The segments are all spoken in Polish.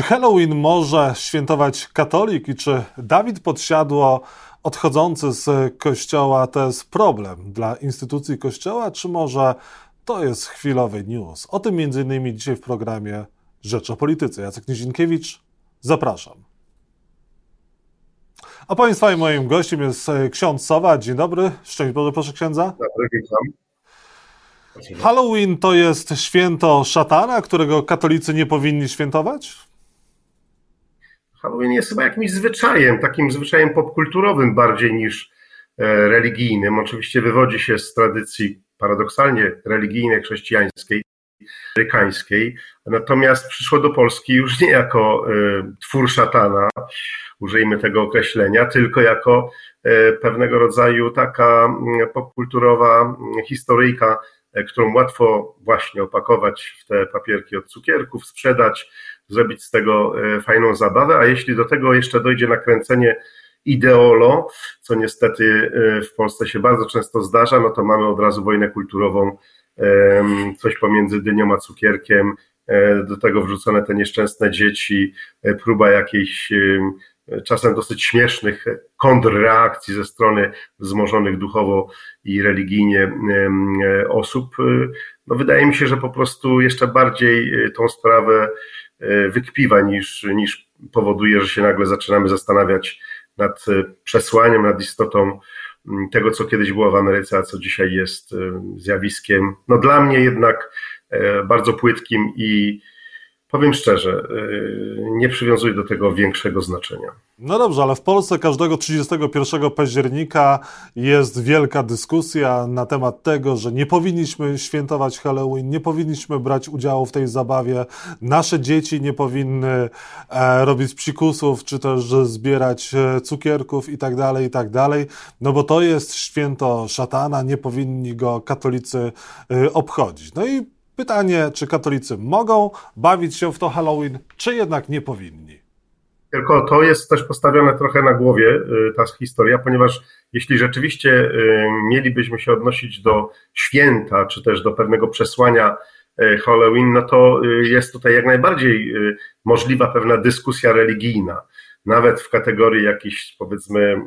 Czy Halloween może świętować katolik i czy Dawid Podsiadło odchodzący z kościoła to jest problem dla instytucji kościoła, czy może to jest chwilowy news? O tym między innymi dzisiaj w programie Rzecz o Polityce. Jacek Nizinkiewicz, zapraszam. A Państwa i moim gościem jest ksiądz Sowa. Dzień dobry. Szczęść Boże, proszę księdza. Dobry, witam. Halloween to jest święto szatana, którego katolicy nie powinni świętować? Halloween jest chyba jakimś zwyczajem, takim zwyczajem popkulturowym bardziej niż e, religijnym. Oczywiście wywodzi się z tradycji paradoksalnie religijnej, chrześcijańskiej, amerykańskiej, natomiast przyszło do Polski już nie jako e, twór szatana, użyjmy tego określenia, tylko jako e, pewnego rodzaju taka mm, popkulturowa mm, historyjka którą łatwo właśnie opakować w te papierki od cukierków, sprzedać, zrobić z tego e, fajną zabawę, a jeśli do tego jeszcze dojdzie nakręcenie ideolo, co niestety e, w Polsce się bardzo często zdarza, no to mamy od razu wojnę kulturową, coś pomiędzy dynią a cukierkiem, do tego wrzucone te nieszczęsne dzieci, próba jakiejś czasem dosyć śmiesznych kontrreakcji ze strony wzmożonych duchowo i religijnie osób. No wydaje mi się, że po prostu jeszcze bardziej e, tą sprawę e, wykpiwa niż, niż powoduje, że się nagle zaczynamy zastanawiać nad e, przesłaniem, nad istotą tego, co kiedyś było w Ameryce, a co dzisiaj jest zjawiskiem, no dla mnie jednak bardzo płytkim i Powiem szczerze, y, nie przywiązuję do tego większego znaczenia. No dobrze, ale w Polsce każdego 31 października jest wielka dyskusja na temat tego, że nie powinniśmy świętować Halloween, nie powinniśmy brać udziału w tej zabawie. Nasze dzieci nie powinny e, robić psikusów, czy też zbierać e, cukierków i tak dalej, i tak dalej. No bo to jest święto szatana, nie powinni go katolicy e, obchodzić. No i Pytanie, czy katolicy mogą bawić się w to Halloween, czy jednak nie powinni? Tylko to jest też postawione trochę na głowie, y, ta historia, ponieważ jeśli rzeczywiście y, mielibyśmy się odnosić do święta, czy też do pewnego przesłania y, Halloween, no to jest tutaj jak najbardziej możliwa pewna dyskusja religijna nawet w kategorii jakiejś powiedzmy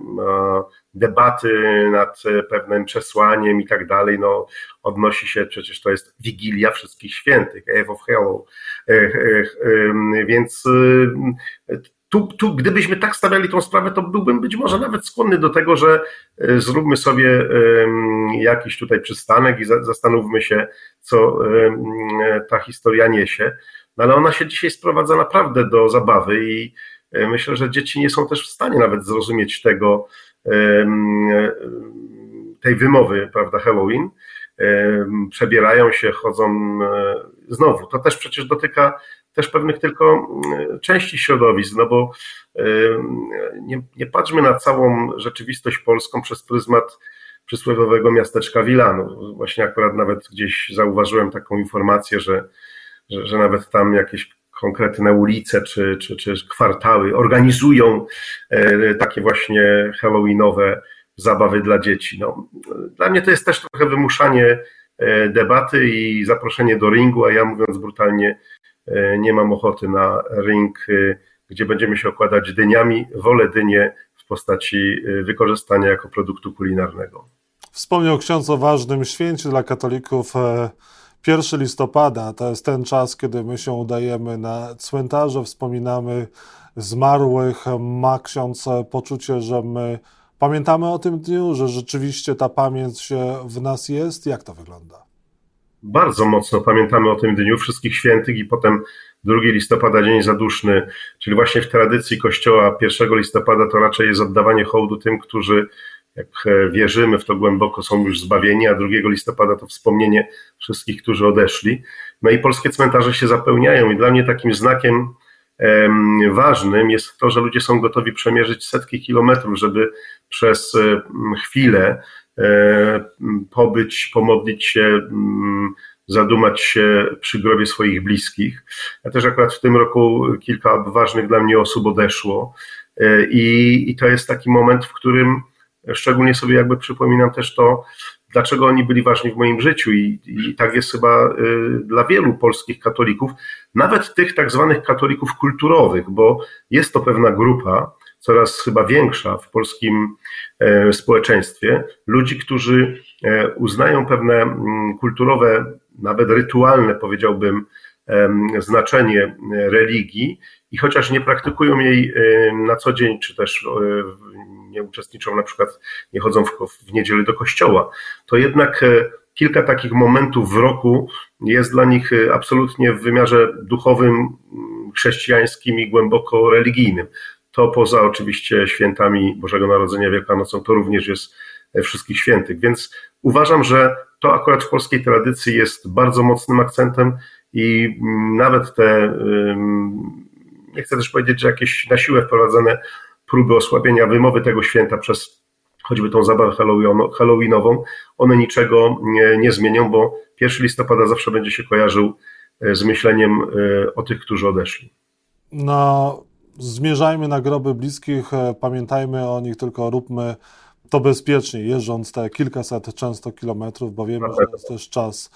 debaty nad pewnym przesłaniem i tak dalej, no odnosi się, przecież to jest Wigilia Wszystkich Świętych, Eve of Hello, e, e, e, więc tu, tu, gdybyśmy tak stawiali tą sprawę, to byłbym być może nawet skłonny do tego, że zróbmy sobie jakiś tutaj przystanek i zastanówmy się, co ta historia niesie. No ale ona się dzisiaj sprowadza naprawdę do zabawy i E, myślę, że dzieci nie są też w stanie nawet zrozumieć tego, tej wymowy, prawda, Halloween. Przebierają się, chodzą e, znowu. To też przecież dotyka też pewnych tylko części środowisk, no bo nie, nie patrzmy na całą rzeczywistość polską przez pryzmat przysłowiowego miasteczka Wilanu. Właśnie akurat nawet gdzieś zauważyłem taką informację, że, że, że nawet tam jakieś konkretne ulice czy, czy, czy kwartały organizują e, takie właśnie halloweenowe zabawy dla dzieci. No, dla mnie to jest też trochę wymuszanie e, debaty i zaproszenie do ringu, a ja mówiąc brutalnie, e, nie mam ochoty na ring, gdzie będziemy się okładać dyniami. Wolę dynie w postaci wykorzystania jako produktu kulinarnego. Wspomniał ksiądz o ważnym święcie dla katolików 1 listopada to jest ten czas, kiedy my się udajemy na cmentarze, wspominamy zmarłych. Ma ksiądz poczucie, że my pamiętamy o tym dniu, że rzeczywiście ta pamięć w nas jest? Jak to wygląda? Bardzo mocno pamiętamy o tym dniu wszystkich świętych i potem 2 listopada, dzień zaduszny, czyli właśnie w tradycji Kościoła 1 listopada to raczej jest oddawanie hołdu tym, którzy jak e, wierzymy w to głęboko, są już zbawieni, a 2 listopada to wspomnienie wszystkich, którzy odeszli. No i polskie cmentarze się zapełniają i dla mnie takim znakiem ważnym jest to, że ludzie są gotowi przemierzyć setki kilometrów, żeby przez e, chwilę e, pobyć, pomodlić się, zadumać się przy grobie swoich bliskich. Ja też akurat w tym roku kilka ważnych dla mnie osób odeszło i, i to jest taki moment, w którym Szczególnie sobie jakby przypominam też to, dlaczego oni byli ważni w moim życiu i, i tak jest chyba dla wielu polskich katolików, nawet tych tak zwanych katolików kulturowych, bo jest to pewna grupa, coraz chyba większa w polskim społeczeństwie, ludzi, którzy uznają pewne kulturowe, nawet rytualne, powiedziałbym, znaczenie religii i chociaż nie praktykują jej na co dzień, czy też nie uczestniczą na przykład, nie chodzą w, w niedzielę do kościoła, to jednak e, kilka takich momentów w roku jest dla nich e, absolutnie w wymiarze duchowym, chrześcijańskim i głęboko religijnym. To poza oczywiście świętami Bożego Narodzenia Wielkanocą, to również jest e, wszystkich świętych. Więc uważam, że to akurat w polskiej tradycji jest bardzo mocnym akcentem i mm, nawet te, nie chcę też powiedzieć, że jakieś na siłę wprowadzone próby osłabienia wymowy tego święta przez choćby tą zabawę halloweenową, one niczego nie, nie zmienią, bo 1 listopada zawsze będzie się kojarzył e, z myśleniem e, o tych, którzy odeszli. No, zmierzajmy na groby bliskich, e, pamiętajmy o nich, tylko róbmy to bezpiecznie, jeżdżąc te kilkaset często kilometrów, bo wiemy, że jest też czas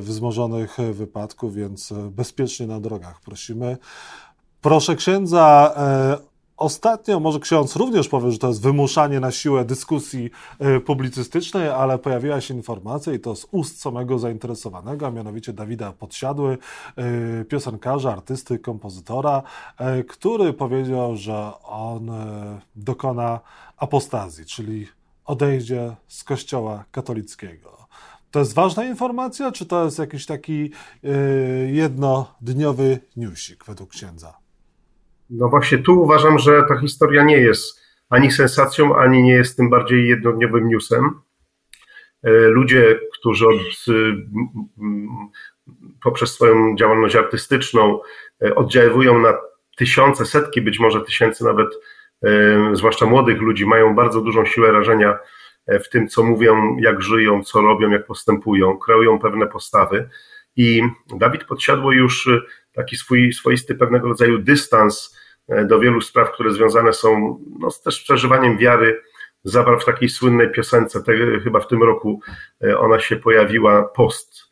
wzmożonych wypadków, więc bezpiecznie na drogach prosimy. Proszę księdza Ostatnio, może ksiądz również powie, że to jest wymuszanie na siłę dyskusji e, publicystycznej, ale pojawiła się informacja i to z ust samego zainteresowanego, a mianowicie Dawida Podsiadły, e, piosenkarza, artysty, kompozytora, e, który powiedział, że on dokona apostazji, czyli odejdzie z kościoła katolickiego. To jest ważna informacja, czy to jest jakiś taki jednodniowy newsik według księdza? No właśnie tu uważam, że ta historia nie jest ani sensacją, ani nie jest tym bardziej jednodniowym newsem. E, ludzie, którzy od, poprzez swoją działalność artystyczną e, oddziaływują na tysiące, setki, być może tysięcy nawet, e, zwłaszcza młodych ludzi, mają bardzo dużą siłę rażenia w tym, co mówią, jak żyją, co robią, jak postępują, kreują pewne postawy. I Dawid Podsiadło już taki swój, swoisty pewnego rodzaju dystans e, do wielu spraw, które związane są no, z też przeżywaniem wiary, zawarł w takiej słynnej piosence, te, chyba w tym roku e, ona się pojawiła, post.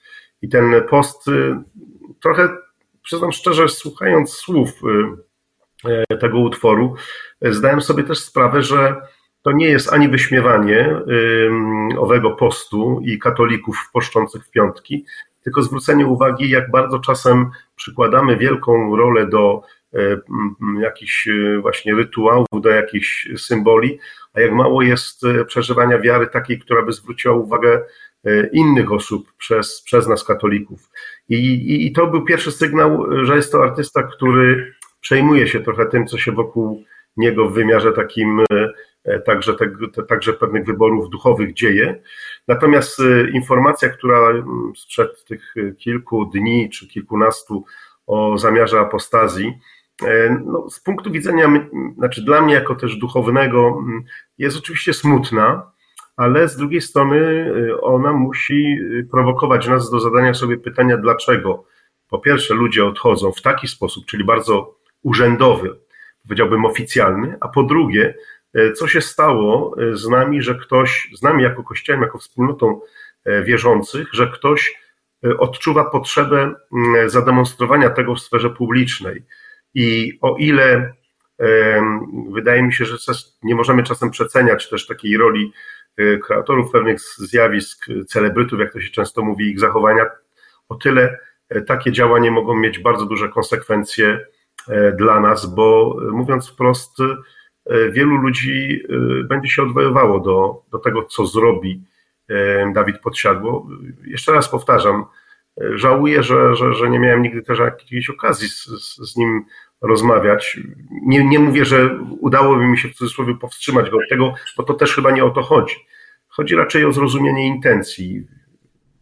I ten post e, trochę, przyznam szczerze, słuchając słów tego utworu, zdałem sobie też sprawę, że to nie jest ani wyśmiewanie owego postu i katolików poszczących w piątki, tylko zwrócenie uwagi, jak bardzo czasem przykładamy wielką rolę do e, jakichś e, właśnie rytuałów, do jakichś symboli, a jak mało jest e, przeżywania wiary takiej, która by zwróciła uwagę innych osób przez, przez nas, katolików. I, i, I to był pierwszy sygnał, że jest to artysta, który przejmuje się trochę tym, co się wokół niego w wymiarze takim także, te, także pewnych wyborów duchowych dzieje. Natomiast e, informacja, która mm, sprzed tych e, kilku dni czy kilkunastu o zamiarze apostazji, no, z punktu widzenia, znaczy dla mnie jako też duchownego, jest oczywiście smutna, ale z drugiej strony ona musi prowokować nas do zadania sobie pytania, dlaczego. Po pierwsze ludzie odchodzą w taki sposób, czyli bardzo urzędowy, powiedziałbym oficjalny, a po drugie, co się stało e, z nami, że ktoś, z nami jako Kościołem, jako wspólnotą e, wierzących, że ktoś odczuwa potrzebę zademonstrowania tego w sferze publicznej. I o ile wydaje mi się, że nie możemy czasem przeceniać też takiej roli kreatorów pewnych zjawisk, celebrytów, jak to się często mówi, ich zachowania, o tyle takie działania mogą mieć bardzo duże konsekwencje dla nas, bo mówiąc wprost, E, wielu ludzi e, będzie się odwoływało do, do tego, co zrobi e, Dawid Podsiadło. Jeszcze raz powtarzam, żałuję, że, że, że nie miałem nigdy też jakiejś okazji z, z nim rozmawiać. Nie, nie mówię, że udałoby mi się w cudzysłowie powstrzymać go od tego, bo to też chyba nie o to chodzi. Chodzi raczej o zrozumienie intencji.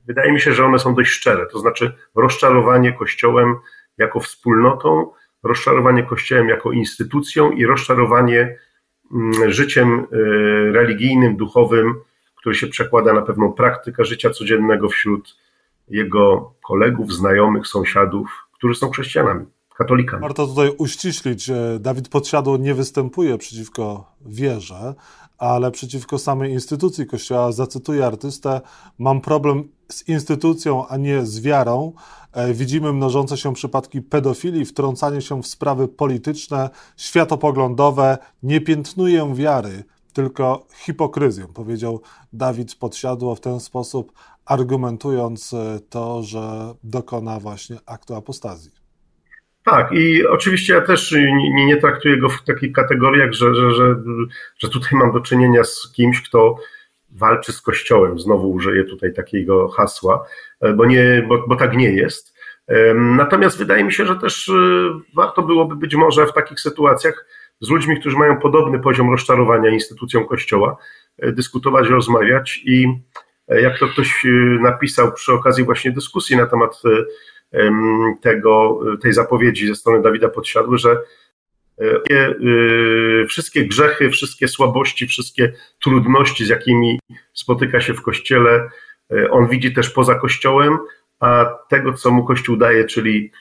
Wydaje mi się, że one są dość szczere, to znaczy rozczarowanie Kościołem jako wspólnotą, rozczarowanie Kościołem jako instytucją i rozczarowanie mm, życiem y, religijnym, duchowym, który się przekłada na pewną praktykę życia codziennego wśród jego kolegów, znajomych, sąsiadów, którzy są chrześcijanami. katolikami. Warto tutaj uściślić, Dawid Podsiadło nie występuje przeciwko wierze, ale przeciwko samej instytucji Kościoła. Zacytuję artystę: Mam problem z instytucją, a nie z wiarą. E, widzimy mnożące się przypadki pedofilii, wtrącanie się w sprawy polityczne, światopoglądowe. Nie piętnuję wiary, tylko hipokryzję, powiedział Dawid Podsiadło w ten sposób, argumentując e, to, że dokona właśnie aktu apostazji. Tak, i oczywiście ja też nie, nie traktuję go w takich kategoriach, że, że, że, że tutaj mam do czynienia z kimś, kto walczy z Kościołem. Znowu użyję tutaj takiego hasła, e, bo, nie, bo, bo tak nie jest. Natomiast wydaje mi się, że też e, warto byłoby być może w takich sytuacjach z ludźmi, którzy mają podobny poziom rozczarowania instytucją Kościoła, e, dyskutować, rozmawiać i jak to ktoś napisał przy okazji właśnie dyskusji na temat tego, tej zapowiedzi ze strony Dawida Podsiadły, że wszystkie grzechy, wszystkie słabości, wszystkie trudności, z jakimi spotyka się w kościele, e, on widzi też poza kościołem, a tego, co mu kościół daje, czyli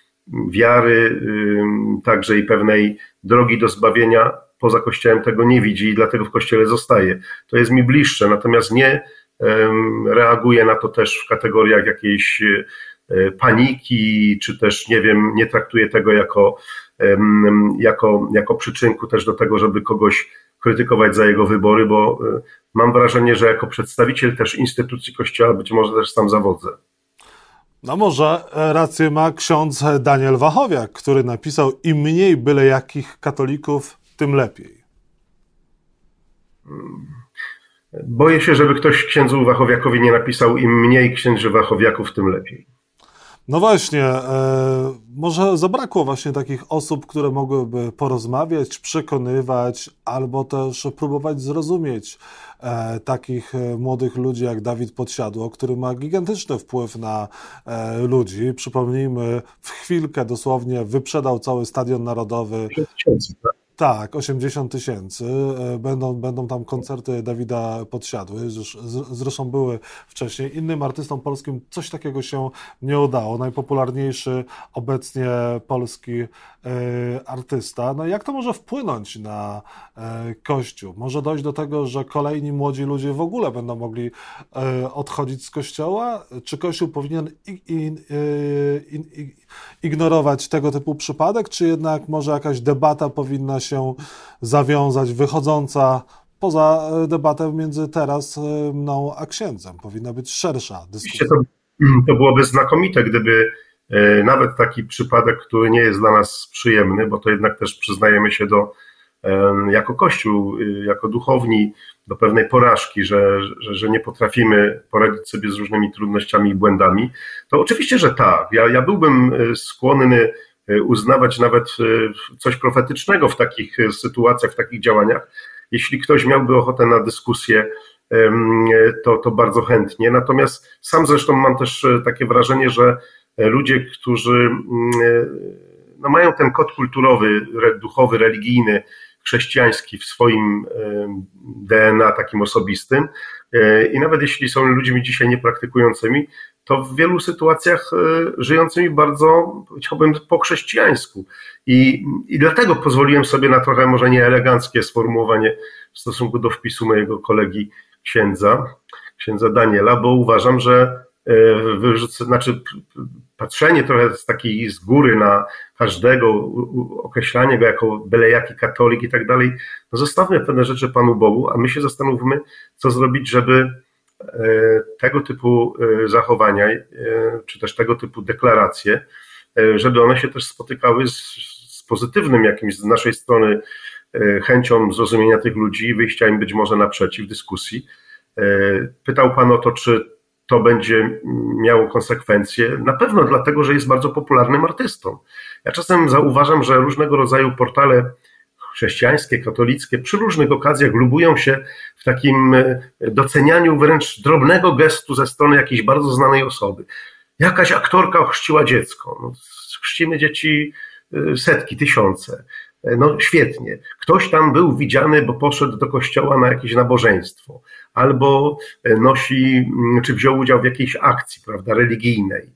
wiary, także i pewnej drogi do zbawienia, poza kościołem tego nie widzi i dlatego w kościele zostaje. To jest mi bliższe, natomiast nie reaguje na to też w kategoriach jakiejś paniki, czy też nie wiem, nie traktuje tego jako, jako, jako przyczynku też do tego, żeby kogoś krytykować za jego wybory, bo e, mam wrażenie, że jako przedstawiciel też instytucji Kościoła być może też tam zawodzę. No może rację ma ksiądz Daniel Wachowiak, który napisał im mniej byle jakich katolików, tym lepiej. Boję się, żeby ktoś księdzu Wachowiakowi nie napisał im mniej księży Wachowiaków, tym lepiej. No właśnie, e, może zabrakło właśnie takich osób, które mogłyby porozmawiać, przekonywać, albo też próbować zrozumieć e, takich e, młodych ludzi jak Dawid Podsiadło, który ma gigantyczny wpływ na e, ludzi. Przypomnijmy, w chwilkę dosłownie wyprzedał cały Stadion Narodowy. Tak? Tak, 80 tysięcy. E, będą, będą tam koncerty Dawida Podsiadły. Zresztą były wcześniej. Innym artystom polskim coś takiego się nie udało. Najpopularniejszy obecnie polski e, artysta. No jak to może wpłynąć na e, Kościół? Może dojść do tego, że kolejni młodzi ludzie w ogóle będą mogli odchodzić z Kościoła? Czy Kościół powinien ignorować tego typu przypadek, czy jednak może jakaś debata powinna się zawiązać, wychodząca poza e, debatę między teraz e, mną a księdzem? Powinna być szersza dyskusja. To, to byłoby znakomite, gdyby e, nawet taki przypadek, który nie jest dla nas przyjemny, bo to jednak też przyznajemy się do, jako Kościół, jako duchowni, do pewnej porażki, że, że, że, nie potrafimy poradzić sobie z różnymi trudnościami i błędami, to oczywiście, że tak. Ja, ja byłbym skłonny E, uznawać nawet e, coś profetycznego w takich e, sytuacjach, w takich działaniach. Jeśli ktoś miałby ochotę na dyskusję, to, to bardzo chętnie. Natomiast sam zresztą mam też takie wrażenie, że ludzie, którzy mm, no, mają ten kod kulturowy, duchowy, religijny, chrześcijański w swoim DNA takim osobistym i nawet jeśli są ludźmi dzisiaj niepraktykującymi, to w wielu sytuacjach e, żyjącymi bardzo, powiedziałbym, po chrześcijańsku. I, I dlatego pozwoliłem sobie na trochę może nieeleganckie sformułowanie w stosunku do wpisu mojego kolegi księdza, księdza Daniela, bo uważam, że e, wyrzucę, znaczy patrzenie trochę z takiej z góry na każdego, określanie go jako byle jaki katolik i tak dalej, no zostawmy pewne rzeczy Panu Bogu, a my się zastanówmy, co zrobić, żeby E, tego typu e, zachowania, czy też tego typu deklaracje, żeby one się też spotykały z, z pozytywnym jakimś z naszej strony chęcią zrozumienia tych ludzi wyjścia im być może naprzeciw dyskusji. Pytał Pan o to, czy to będzie miało konsekwencje. Na pewno dlatego, że jest bardzo popularnym artystą. Ja czasem zauważam, że różnego rodzaju portale chrześcijańskie, katolickie przy różnych okazjach lubują się w takim e, docenianiu wręcz drobnego gestu ze strony jakiejś bardzo znanej osoby. Jakaś aktorka ochrzciła dziecko. No, chrzcimy dzieci e, setki, tysiące. E, no świetnie. Ktoś tam był widziany, bo poszedł do kościoła na jakieś nabożeństwo, albo nosi, czy wziął udział w jakiejś akcji, prawda, religijnej.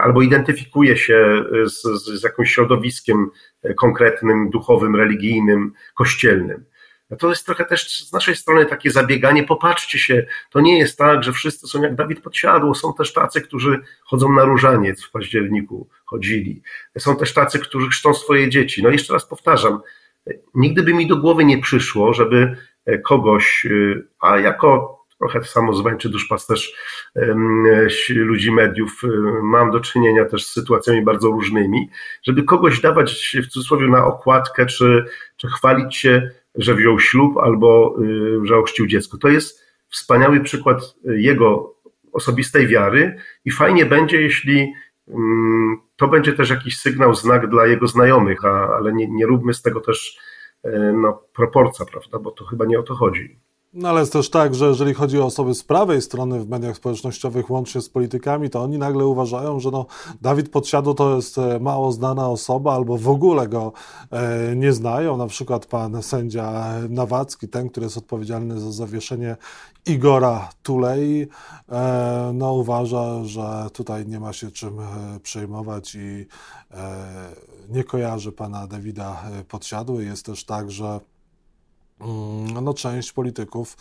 albo identyfikuje się z, z jakimś środowiskiem konkretnym, duchowym, religijnym, kościelnym. To jest trochę też z naszej strony takie zabieganie. Popatrzcie się, to nie jest tak, że wszyscy są jak Dawid Podsiadło. Są też tacy, którzy chodzą na różaniec w październiku, chodzili. Są też tacy, którzy chrzczą swoje dzieci. No jeszcze raz powtarzam, nigdy by mi do głowy nie przyszło, żeby kogoś, a jako trochę samozwańczy duszpasterz ludzi mediów, mam do czynienia też z sytuacjami bardzo różnymi, żeby kogoś dawać w cudzysłowie na okładkę, czy, czy chwalić się że wziął ślub albo y, że ochrzcił dziecko. To jest wspaniały przykład jego osobistej wiary i fajnie będzie, jeśli mm, to będzie też jakiś sygnał, znak dla jego znajomych, a, ale nie, nie róbmy z tego też e, no, proporca, prawda, bo to chyba nie o to chodzi. No ale jest też tak, że jeżeli chodzi o osoby z prawej strony w mediach społecznościowych, łącznie z politykami, to oni nagle uważają, że no, Dawid Podsiadło to jest e, mało znana osoba, albo w ogóle go e, nie znają. Na przykład pan sędzia Nawacki, ten, który jest odpowiedzialny za zawieszenie Igora Tulei, e, no, uważa, że tutaj nie ma się czym e, przejmować i e, nie kojarzy pana Dawida Podsiadły. Jest też tak, że no, część polityków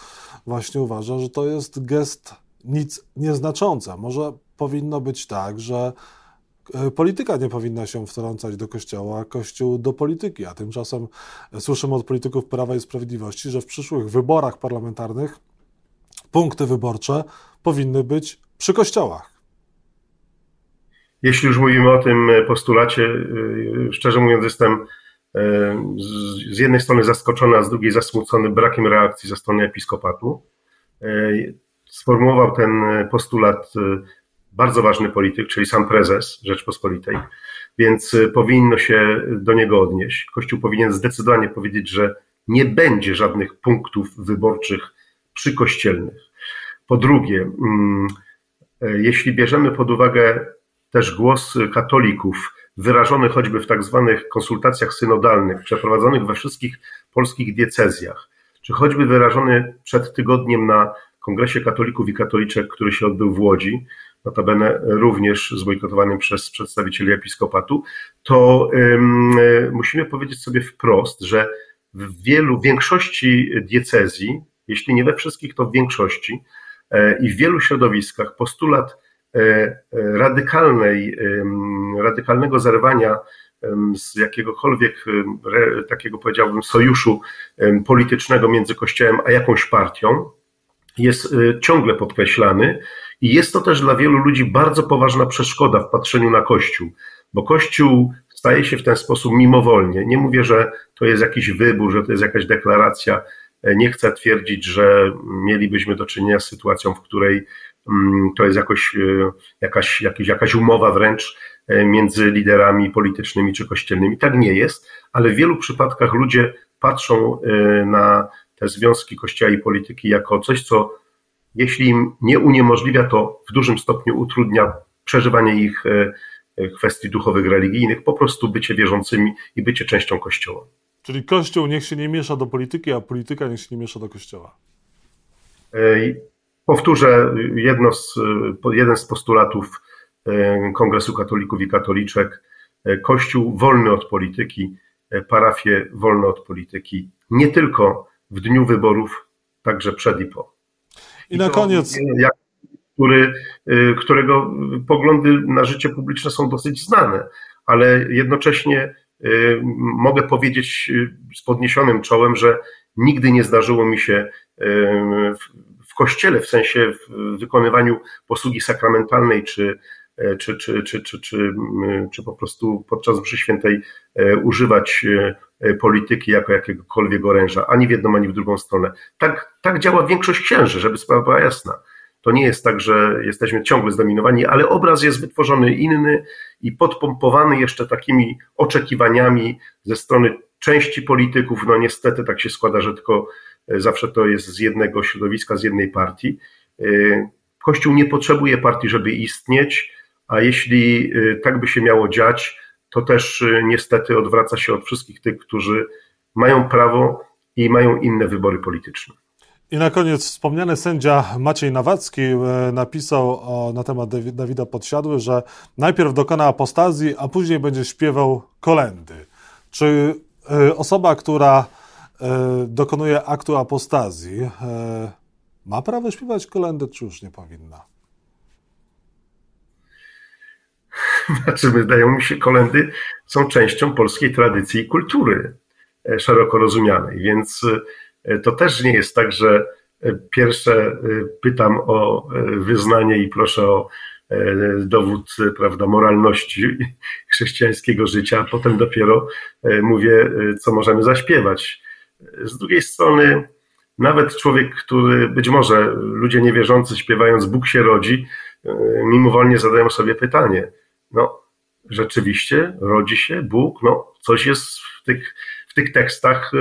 właśnie uważa, że to jest gest nic nieznaczący. Może powinno być tak, że e, polityka nie powinna się wtrącać do kościoła, a kościół do polityki. A tymczasem słyszymy od polityków Prawa i Sprawiedliwości, że w przyszłych wyborach parlamentarnych punkty wyborcze powinny być przy kościołach. Jeśli już mówimy o tym postulacie, e, szczerze mówiąc, jestem z jednej strony zaskoczony, a z drugiej zasmucony brakiem reakcji ze strony episkopatu. E, sformułował ten postulat e, bardzo ważny polityk, czyli sam prezes Rzeczpospolitej, więc e, powinno się do niego odnieść. Kościół powinien zdecydowanie powiedzieć, że nie będzie żadnych punktów wyborczych przykościelnych. Po drugie, mm, jeśli bierzemy pod uwagę też głos katolików, wyrażony choćby w tak zwanych konsultacjach synodalnych, przeprowadzonych we wszystkich polskich diecezjach, czy choćby wyrażony przed tygodniem na Kongresie Katolików i Katoliczek, który się odbył w Łodzi, notabene również zbojkotowanym przez przedstawicieli episkopatu, to musimy powiedzieć sobie wprost, że w wielu, większości diecezji, jeśli nie we wszystkich, to w większości e, i w wielu środowiskach postulat radykalnej, radykalnego zerwania z jakiegokolwiek takiego powiedziałbym sojuszu politycznego między Kościołem a jakąś partią jest e, ciągle podkreślany i jest to też dla wielu ludzi bardzo poważna przeszkoda w patrzeniu na Kościół, bo Kościół staje się w ten sposób mimowolnie. Nie mówię, że to jest jakiś wybór, że to jest jakaś deklaracja. Nie chcę twierdzić, że mielibyśmy do czynienia z sytuacją, w której to jest jakoś, e, jakaś, jakaś, jakaś umowa wręcz e, między liderami politycznymi czy kościelnymi. Tak nie jest, ale w wielu przypadkach ludzie patrzą e, na te związki kościoła i polityki jako coś, co jeśli im nie uniemożliwia, to w dużym stopniu utrudnia przeżywanie ich kwestii duchowych, religijnych, po prostu bycie wierzącymi i bycie częścią kościoła. Czyli kościół niech się nie miesza do polityki, a polityka niech się nie miesza do kościoła. Powtórzę jedno z, jeden z postulatów e, Kongresu Katolików i Katoliczek. E, Kościół wolny od polityki, e, parafie wolne od polityki, nie tylko w dniu wyborów, także przed i po. I, I na koniec. Jak, który, którego poglądy na życie publiczne są dosyć znane, ale jednocześnie mogę powiedzieć z podniesionym czołem, że nigdy nie zdarzyło mi się w kościele, w sensie w wykonywaniu posługi sakramentalnej, czy, czy, czy, czy, czy, czy, czy po prostu podczas mszy świętej używać polityki jako jakiegokolwiek oręża, ani w jedną, ani w drugą stronę. Tak, tak działa większość księży, żeby sprawa była jasna. To nie jest tak, że jesteśmy ciągle zdominowani, ale obraz jest wytworzony inny i podpompowany jeszcze takimi oczekiwaniami ze strony części polityków. No niestety tak się składa, że tylko zawsze to jest z jednego środowiska, z jednej partii. Y, Kościół nie potrzebuje partii, żeby istnieć, a jeśli y, tak by się miało dziać, to też niestety odwraca się od wszystkich tych, którzy mają prawo i mają inne wybory polityczne. I na koniec wspomniany sędzia Maciej Nawacki e, napisał na temat Dawida Podsiadły, że najpierw dokona apostazji, a później będzie śpiewał kolendy. Czy osoba, która dokonuje aktu apostazji, y, ma prawo śpiewać kolendy, czy już nie powinna? Znaczy, wydają mi się, kolendy są częścią polskiej tradycji i kultury szeroko rozumianej, więc to też nie jest tak, że pierwsze pytam o wyznanie i proszę o dowód prawda, moralności chrześcijańskiego życia, a potem dopiero mówię, co możemy zaśpiewać. Z drugiej strony, nawet człowiek, który być może ludzie niewierzący śpiewając Bóg się rodzi, mimowolnie zadają sobie pytanie, no rzeczywiście rodzi się Bóg, no coś jest w tych, w tych tekstach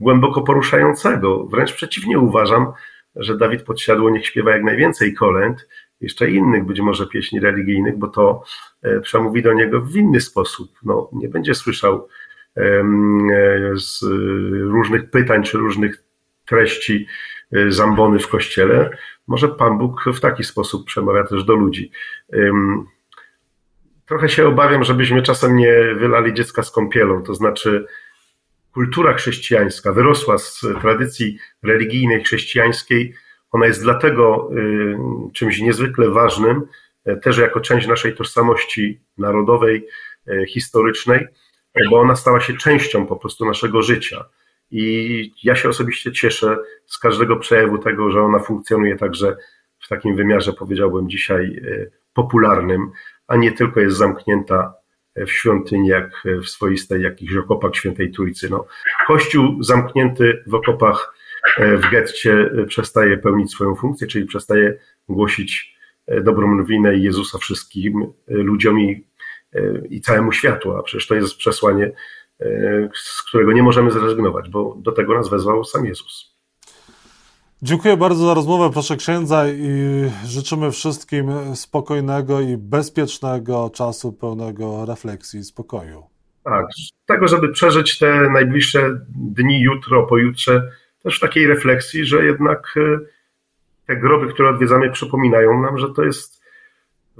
głęboko poruszającego. Wręcz przeciwnie uważam, że Dawid Podsiadło niech śpiewa jak najwięcej kolęd, jeszcze innych być może pieśni religijnych, bo to e, przemówi do niego w inny sposób. No, nie będzie słyszał e, z różnych pytań czy różnych treści e, zambony w kościele. Może Pan Bóg w taki sposób przemawia też do ludzi. Trochę się obawiam, żebyśmy czasem nie wylali dziecka z kąpielą, to znaczy kultura chrześcijańska wyrosła z tradycji religijnej chrześcijańskiej. Ona jest dlatego y, czymś niezwykle ważnym, e, też jako część naszej tożsamości narodowej, e, historycznej, bo ona stała się częścią po prostu naszego życia. I ja się osobiście cieszę z każdego przejawu tego, że ona funkcjonuje także w takim wymiarze, powiedziałbym dzisiaj, e, popularnym, a nie tylko jest zamknięta w świątyni, jak w swoistej jakichś okopach świętej Trójcy. No, kościół zamknięty w okopach e, w getcie przestaje pełnić swoją funkcję, czyli przestaje głosić e, dobrą nowinę Jezusa wszystkim e, ludziom i, i całemu światu, a przecież to jest przesłanie, z którego nie możemy zrezygnować, bo do tego nas wezwał sam Jezus. Dziękuję bardzo za rozmowę, proszę księdza, i życzymy wszystkim spokojnego i bezpiecznego czasu pełnego refleksji i spokoju. Tak, tego, żeby przeżyć te najbliższe dni, jutro, pojutrze, też w takiej refleksji, że jednak e, te groby, które odwiedzamy, przypominają nam, że to jest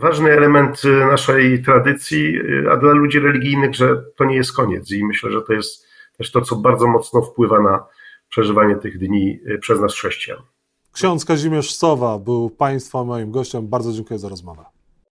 ważny element e, naszej tradycji, e, a dla ludzi religijnych, że to nie jest koniec. I myślę, że to jest też to, co bardzo mocno wpływa na przeżywanie tych dni y, przez nas chrześcijan. Ksiądz Kazimierz Sowa był Państwa moim gościem. Bardzo dziękuję za rozmowę.